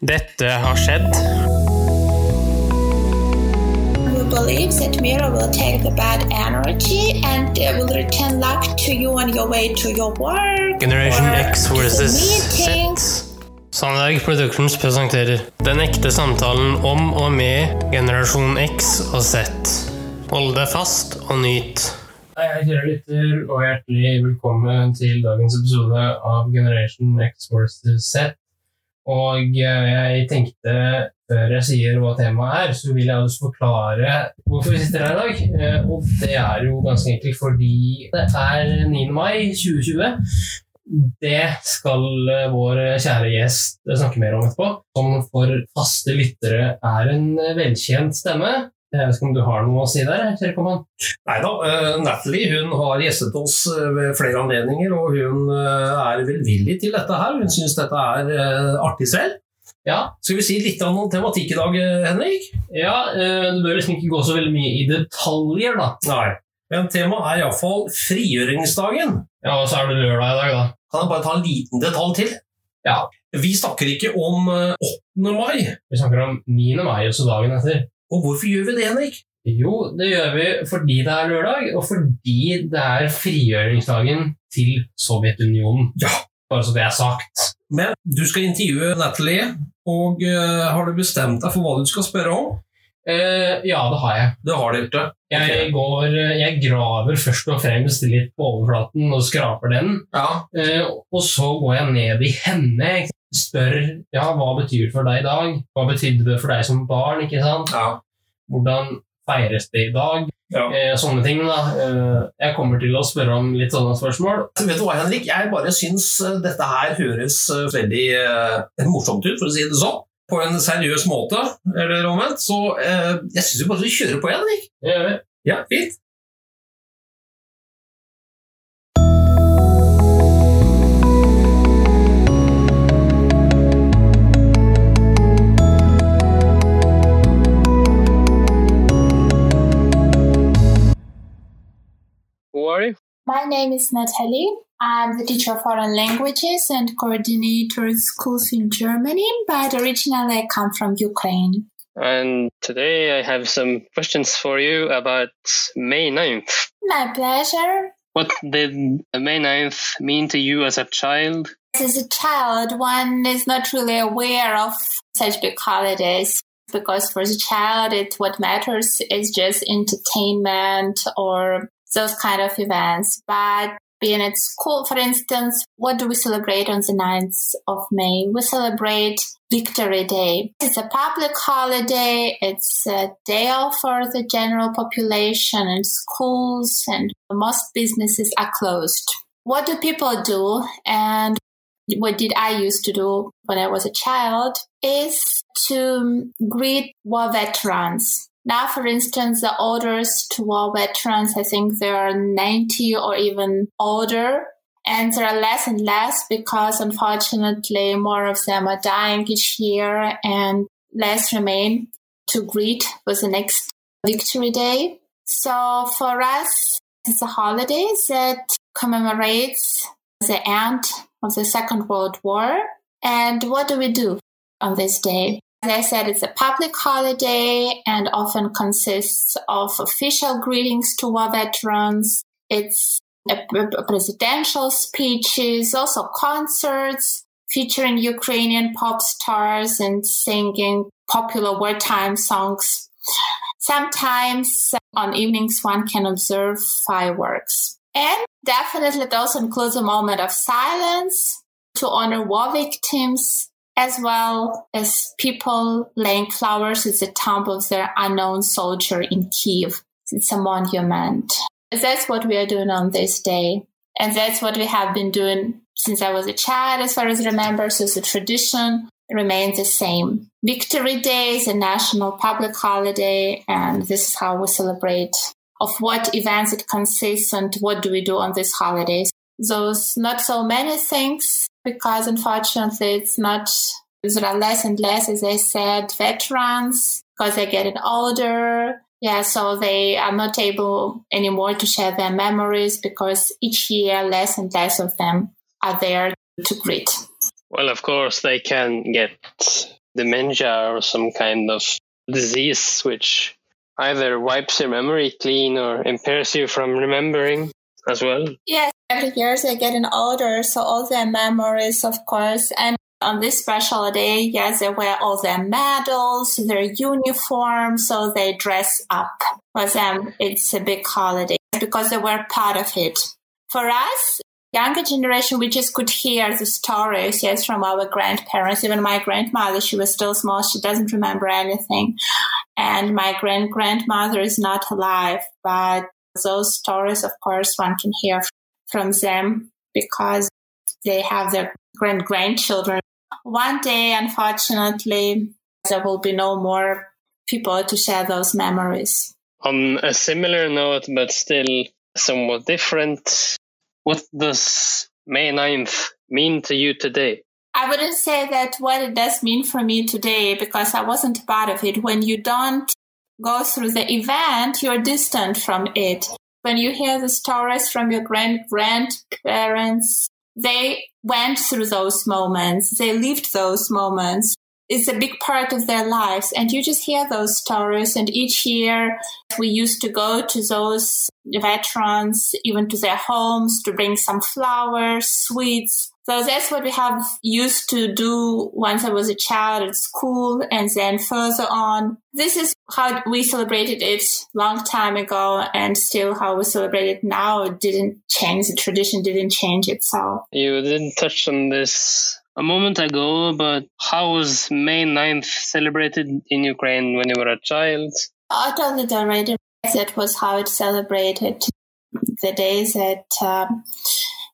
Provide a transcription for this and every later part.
Dette har skjedd. We believe that Mira will take the bad energy and will return luck to you on your way to your work. Generation X versus. Z. Sandberg Productions presenterer Den ekte samtalen om og med generasjon X og Z. Hold deg fast og nyt. Hei, hei, kjære lytter, og hjertelig velkommen til dagens episode av Generation X versus Z. Og eh, jeg tenkte, før jeg sier hva temaet er, så vil jeg også forklare hvorfor vi sitter her i dag. Eh, Og det er jo ganske enkelt fordi det er 9. mai 2020. Det skal eh, vår kjære gjest snakke mer om etterpå. Som for faste lyttere er en velkjent stemme. Jeg vet ikke om du har noe å si der? Kjære Komman? Nei da, uh, Natalie hun har gjestet oss eh, ved flere anledninger, og hun eh, er velvillig til dette her. Hun syns dette er eh, artig selv. Ja, Skal vi si litt om noen tematikk i dag, eh, Henrik? ja Det bør liksom ikke gå så veldig mye i detaljer, da. Nei. Men temaet er iallfall frigjøringsdagen. Ja, og så er det lørdag i dag, da. Kan jeg bare ta en liten detalj til? Ja. Vi snakker ikke om eh, 8. mai. Vi snakker om 9. mai, også dagen etter. Og hvorfor gjør vi det, Henrik? Jo, det gjør vi fordi det er lørdag, og fordi det er frigjøringsdagen til Sovjetunionen. Ja. Bare så det er sagt. Men du skal intervjue Natalie, og uh, har du bestemt deg for hva du skal spørre om? Uh, ja, det har jeg. Det har det. Jeg, går, jeg graver først og fremst litt på overflaten og skraper den. Ja. Uh, og så går jeg ned i henne. Spør ja, hva betyr det for deg i dag. Hva betydde det for deg som barn? ikke sant? ja. Hvordan feires det i dag? ja. Eh, sånne ting. da. Eh, jeg kommer til å spørre om litt sånne spørsmål. Vet du hva, Henrik? Jeg bare syns eh, dette her høres eh, veldig eh, morsomt ut, for å si det sånn. På en seriøs måte, eller omvendt. Så eh, jeg syns vi bare skal kjøre på, Henrik. Gjør vi. Ja, fint. My name is Natalie. I'm the teacher of foreign languages and coordinator of schools in Germany, but originally I come from Ukraine. And today I have some questions for you about May 9th. My pleasure. What did May 9th mean to you as a child? As a child, one is not really aware of such big holidays because for the child, it what matters is just entertainment or those kind of events. But being at school, for instance, what do we celebrate on the 9th of May? We celebrate Victory Day. It's a public holiday. It's a day off for the general population and schools and most businesses are closed. What do people do? And what did I used to do when I was a child is to greet war veterans. Now, for instance, the orders to war veterans, I think they are 90 or even older. And there are less and less because unfortunately more of them are dying each year and less remain to greet with the next victory day. So for us, it's a holiday that commemorates the end of the Second World War. And what do we do on this day? As I said, it's a public holiday and often consists of official greetings to war veterans. It's presidential speeches, also concerts featuring Ukrainian pop stars and singing popular wartime songs. Sometimes uh, on evenings one can observe fireworks. And definitely it also includes a moment of silence to honor war victims as well as people laying flowers at the tomb of their unknown soldier in Kiev. It's a monument. That's what we are doing on this day. And that's what we have been doing since I was a child, as far as I remember. So the tradition remains the same. Victory Day is a national public holiday, and this is how we celebrate of what events it consists and what do we do on these holidays. Those not so many things because unfortunately it's not there are less and less, as I said, veterans because they're getting older. Yeah, so they are not able anymore to share their memories because each year less and less of them are there to greet. Well, of course, they can get dementia or some kind of disease which either wipes your memory clean or impairs you from remembering as well. Yes, every year they're getting older, so all their memories, of course, and on this special day, yes, they wear all their medals, their uniform, so they dress up. For them, it's a big holiday because they were part of it. For us, younger generation, we just could hear the stories, yes, from our grandparents. Even my grandmother, she was still small, she doesn't remember anything. And my grand grandmother is not alive, but those stories, of course, one can hear from them because they have their grand grandchildren. One day, unfortunately, there will be no more people to share those memories. On a similar note, but still somewhat different, what does May 9th mean to you today? I wouldn't say that what it does mean for me today because I wasn't part of it. When you don't go through the event, you're distant from it. When you hear the stories from your grand grandparents, they went through those moments. They lived those moments. It's a big part of their lives. And you just hear those stories. And each year we used to go to those veterans, even to their homes to bring some flowers, sweets, so that's what we have used to do once I was a child at school and then further on. This is how we celebrated it long time ago and still how we celebrate it now. It didn't change. The tradition didn't change itself. You didn't touch on this a moment ago, but how was May 9th celebrated in Ukraine when you were a child? I already. That was how it celebrated the days that um,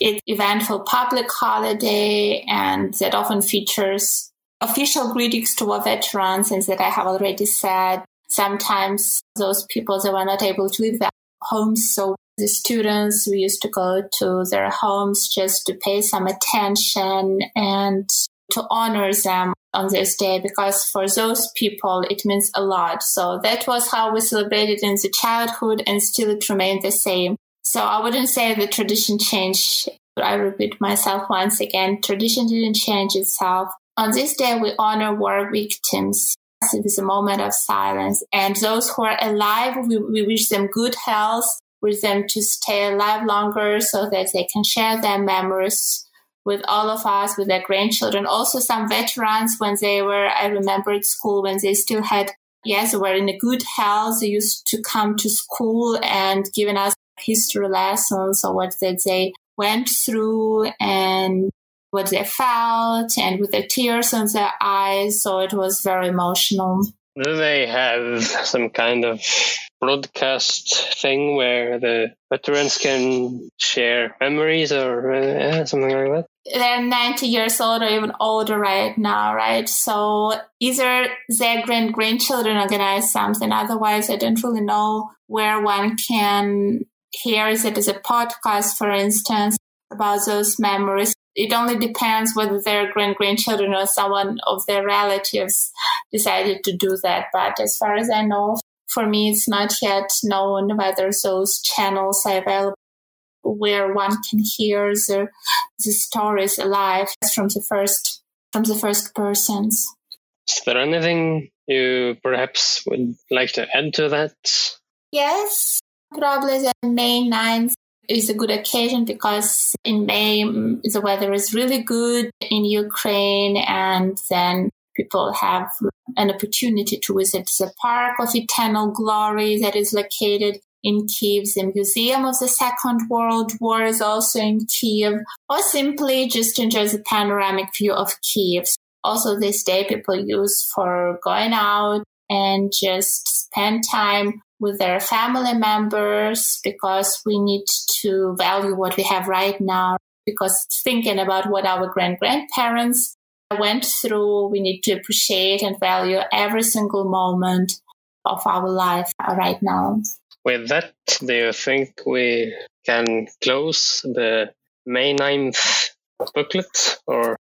it's eventful public holiday and that often features official greetings to our veterans and that I have already said. Sometimes those people that were not able to leave their homes, so the students, we used to go to their homes just to pay some attention and to honor them on this day because for those people it means a lot. So that was how we celebrated in the childhood and still it remained the same. So I wouldn't say the tradition changed. I repeat myself once again, tradition didn't change itself. On this day, we honor war victims. It is a moment of silence. And those who are alive, we, we wish them good health, wish them to stay alive longer so that they can share their memories with all of us, with their grandchildren. Also, some veterans, when they were, I remember at school, when they still had, yes, they were in a good health, they used to come to school and giving us history lessons or what that they went through and what they felt and with the tears in their eyes. So it was very emotional. Do they have some kind of broadcast thing where the veterans can share memories or uh, something like that? They're 90 years old or even older right now, right? So either their grand grandchildren organize something, otherwise, I don't really know where one can hears it as a podcast, for instance, about those memories. It only depends whether their grand grandchildren or someone of their relatives decided to do that. But as far as I know, for me, it's not yet known whether those channels are available where one can hear the, the stories alive from the first from the first persons. Is there anything you perhaps would like to add to that? Yes, Probably the May 9th is a good occasion because in May mm, the weather is really good in Ukraine and then people have an opportunity to visit the Park of Eternal Glory that is located in Kiev. The Museum of the Second World War is also in Kiev, or simply just enjoy the panoramic view of Kiev. Also, this day people use for going out and just spend time with their family members because we need to value what we have right now. Because thinking about what our grand grandparents went through, we need to appreciate and value every single moment of our life right now. With that, do you think we can close the May 9th booklet or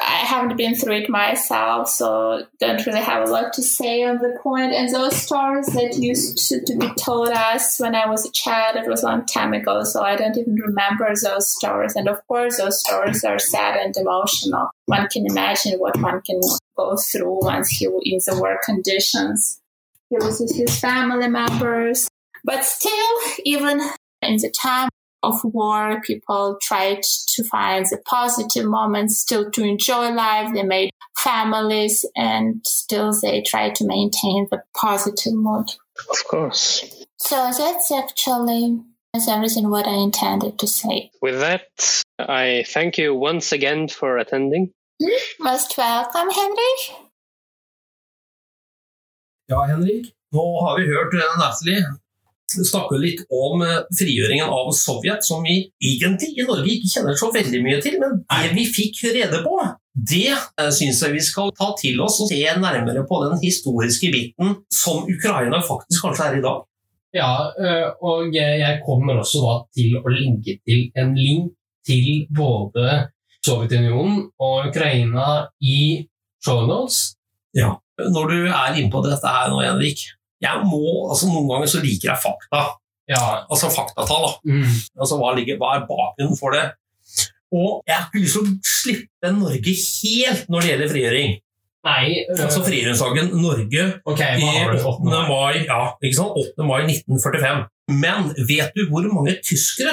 I haven't been through it myself, so don't really have a lot to say on the point. And those stories that used to, to be told us when I was a child, it was a long time ago, so I don't even remember those stories. And of course, those stories are sad and emotional. One can imagine what one can go through once he is in the war conditions. He loses his family members. But still, even in the time of war, people tried to find the positive moments, still to enjoy life. They made families and still they try to maintain the positive mood. Of course. So that's actually that's everything what I intended to say. With that, I thank you once again for attending. Hmm? Most welcome, Henrik. Ja, Henrik. Nå har vi hørt Natalie snakke litt om eh, frigjøringen av Sovjet, som vi egentlig i Norge ikke kjenner så veldig mye til. Men det vi fikk rede på, det eh, syns jeg vi skal ta til oss og se nærmere på den historiske biten som Ukraina faktisk kanskje er i dag. Ja, øh, og jeg kommer også da til å linke til en link til både Sovjetunionen og Ukraina i show notes. Ja. Når du er inne på dette her nå, Henrik jeg må, altså Noen ganger så liker jeg fakta. Ja, Altså faktatall. mm, Altså hva, ligger, hva er bakgrunnen for det? Og jeg har ikke lyst til å slippe Norge helt når det gjelder frigjøring. nei øh, Altså frigjøringsdagen Norge Ok, i hva har du 8. fått med? mai, ja, ikke sant? 8. mai 1945. Men vet du hvor mange tyskere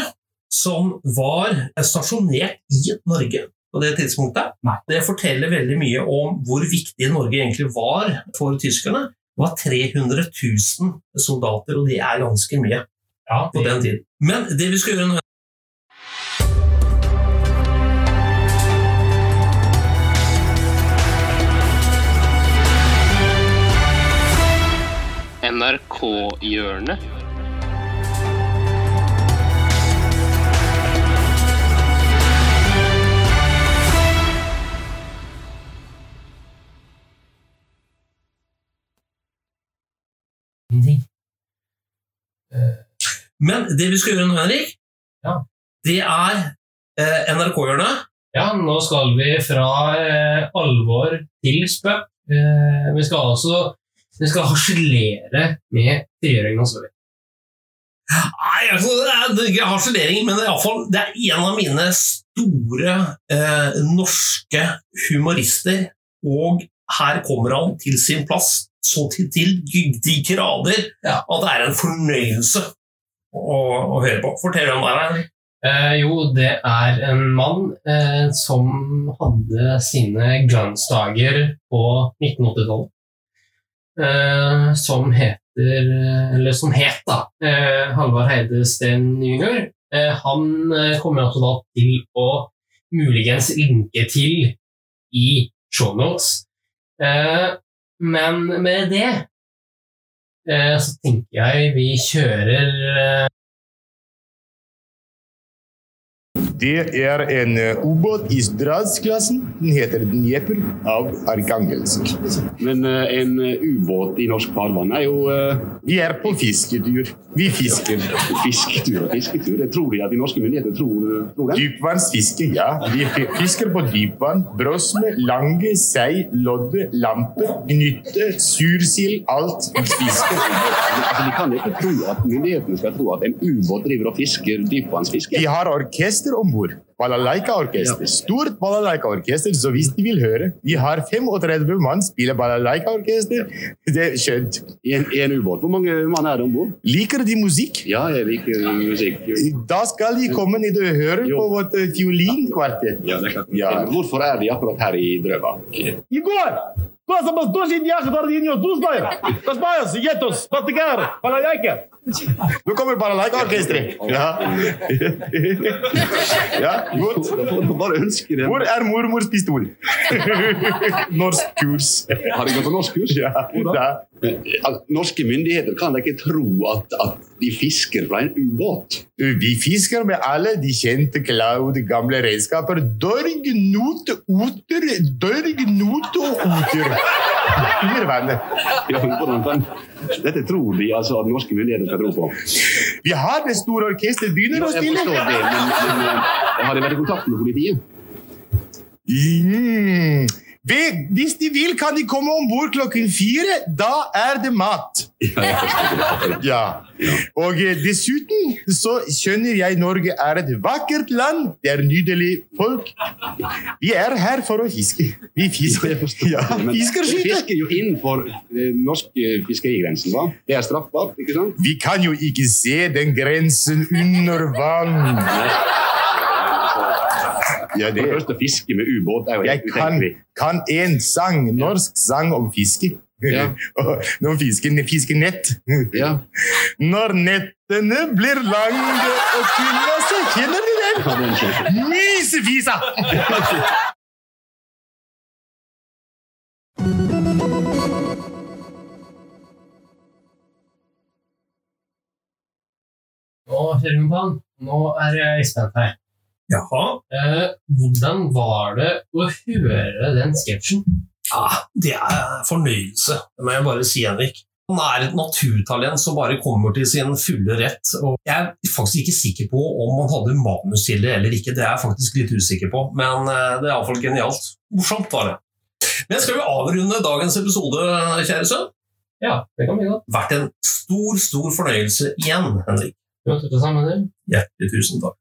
som var stasjonert i Norge på det tidspunktet? Nei. Det forteller veldig mye om hvor viktig Norge egentlig var for tyskerne. Det var 300 000 soldater, og det er ganske mye Ja, på den tiden. Men det vi skal gjøre nå NRK-hjørnet. Men det vi skal gjøre nå, Henrik, Ja. det er eh, NRK-hjørnet. Ja, nå skal vi fra eh, alvor til spøk. Eh, vi skal altså vi skal harselere med frigjøringen av Sovjet. Nei, altså, det er, ikke harselering, men det er, fall, det er en av mine store eh, norske humorister. Og her kommer han til sin plass så til, til de grader at det er en fornøyelse å, å høre på. Fortell om det. Eh, jo, det er en mann eh, som hadde sine glansdager på 1980-tallet. Eh, som heter Eller som het, da. Eh, Halvard Heidesteen jr. Eh, han eh, kommer altså da til å muligens linke til i shownotes. Men med det så tenker jeg vi kjører Det er en eh, ubåt i Stradsklassen. Den heter Dnieper av Arkangelsk. Men eh, en eh, ubåt i norsk farvann er jo Vi er på fisketur. Vi fisker. fisketur og fisketur. Det tror de at de norske myndigheter tror, tror det. Dypvannsfiske, ja. Vi fisker på dypvann. Brosme, lange, sei, lodde, lampe, gnytte, sursild. Alt fisker. Altså, de kan ikke tro at myndighetene skal tro at en ubåt driver og fisker dypvannsfiske. Vi har orkester om kombor. Balalaika-orkester. Stort balalaika-orkester, så hvis de vil høre. Vi har 35 mann spiller balalaika-orkester. Det er skjønt. I en, en ubåt. Hvor mange mann er det om bord? Liker de musikk? Ja, jeg liker musikk. Da skal de komme ned og høre jo. på vårt fiolinkvartett. Ja, det er klart. Ja. Hvorfor er de akkurat her i Drøbak? I går! Pasamos dos indianos, dos niños, dos mayas. Los mayas, yetos, platicar, balalaika. Nå kommer bare lekeorkesteret! Ja. ja, godt. Hvor er mormors pistol? Norsk kurs. Har de gått på? Ja, da. Men, eh, Norske myndigheter kan ikke tro at, at de fisker fra en ubåt? Vi fisker med alle de kjente Cloud gamle redskaper. Dørg, not, oter, dørg, not og oter. Vannet. Ja, hvordan kan- Dette tror de altså at norske myndigheter skal tro på. Vi har det store orkesteret. Begynner å å jeg stille. forstår det, men, men eh, har de vært i kontakt med politiet? Mm. Hvis de vil, kan de komme om bord klokken fire. Da er det mat. Ja. Og eh, dessuten så skjønner jeg Norge er et vakkert land. Det er nydelig folk. Vi er her for å fiske. Vi fisker. Ja, Men fisker dere skyter. fisker jo innenfor eh, norsk eh, fiskerigrensen, hva? Det er straffbart, ikke sant? Vi kan jo ikke se den grensen under vann. Ja, For det det, første, fiske med ubåt er jo jeg helt kan, en sang, norsk sang om fiske. Ja. Og Om fiske, fiskenett. Ja. Når nettene blir lange og kulda så kjenner du den. Mysefisa! Nå kjører vi på den. Nå er jeg spent her. Jaha. Eh, hvordan var det å høre den sketsjen? Ja, det er fornøyelse, det må jeg bare si, Henrik. Han er et naturtalent som bare kommer til sin fulle rett. Og jeg er faktisk ikke sikker på om han hadde manus til det eller ikke. Det er jeg faktisk litt usikker på, men eh, det er iallfall genialt. Morsomt var det. Men skal vi avrunde dagens episode, kjære sønn? Ja, det kan vi godt. Vært en stor, stor fornøyelse igjen, Henrik. Hjertelig tusen takk.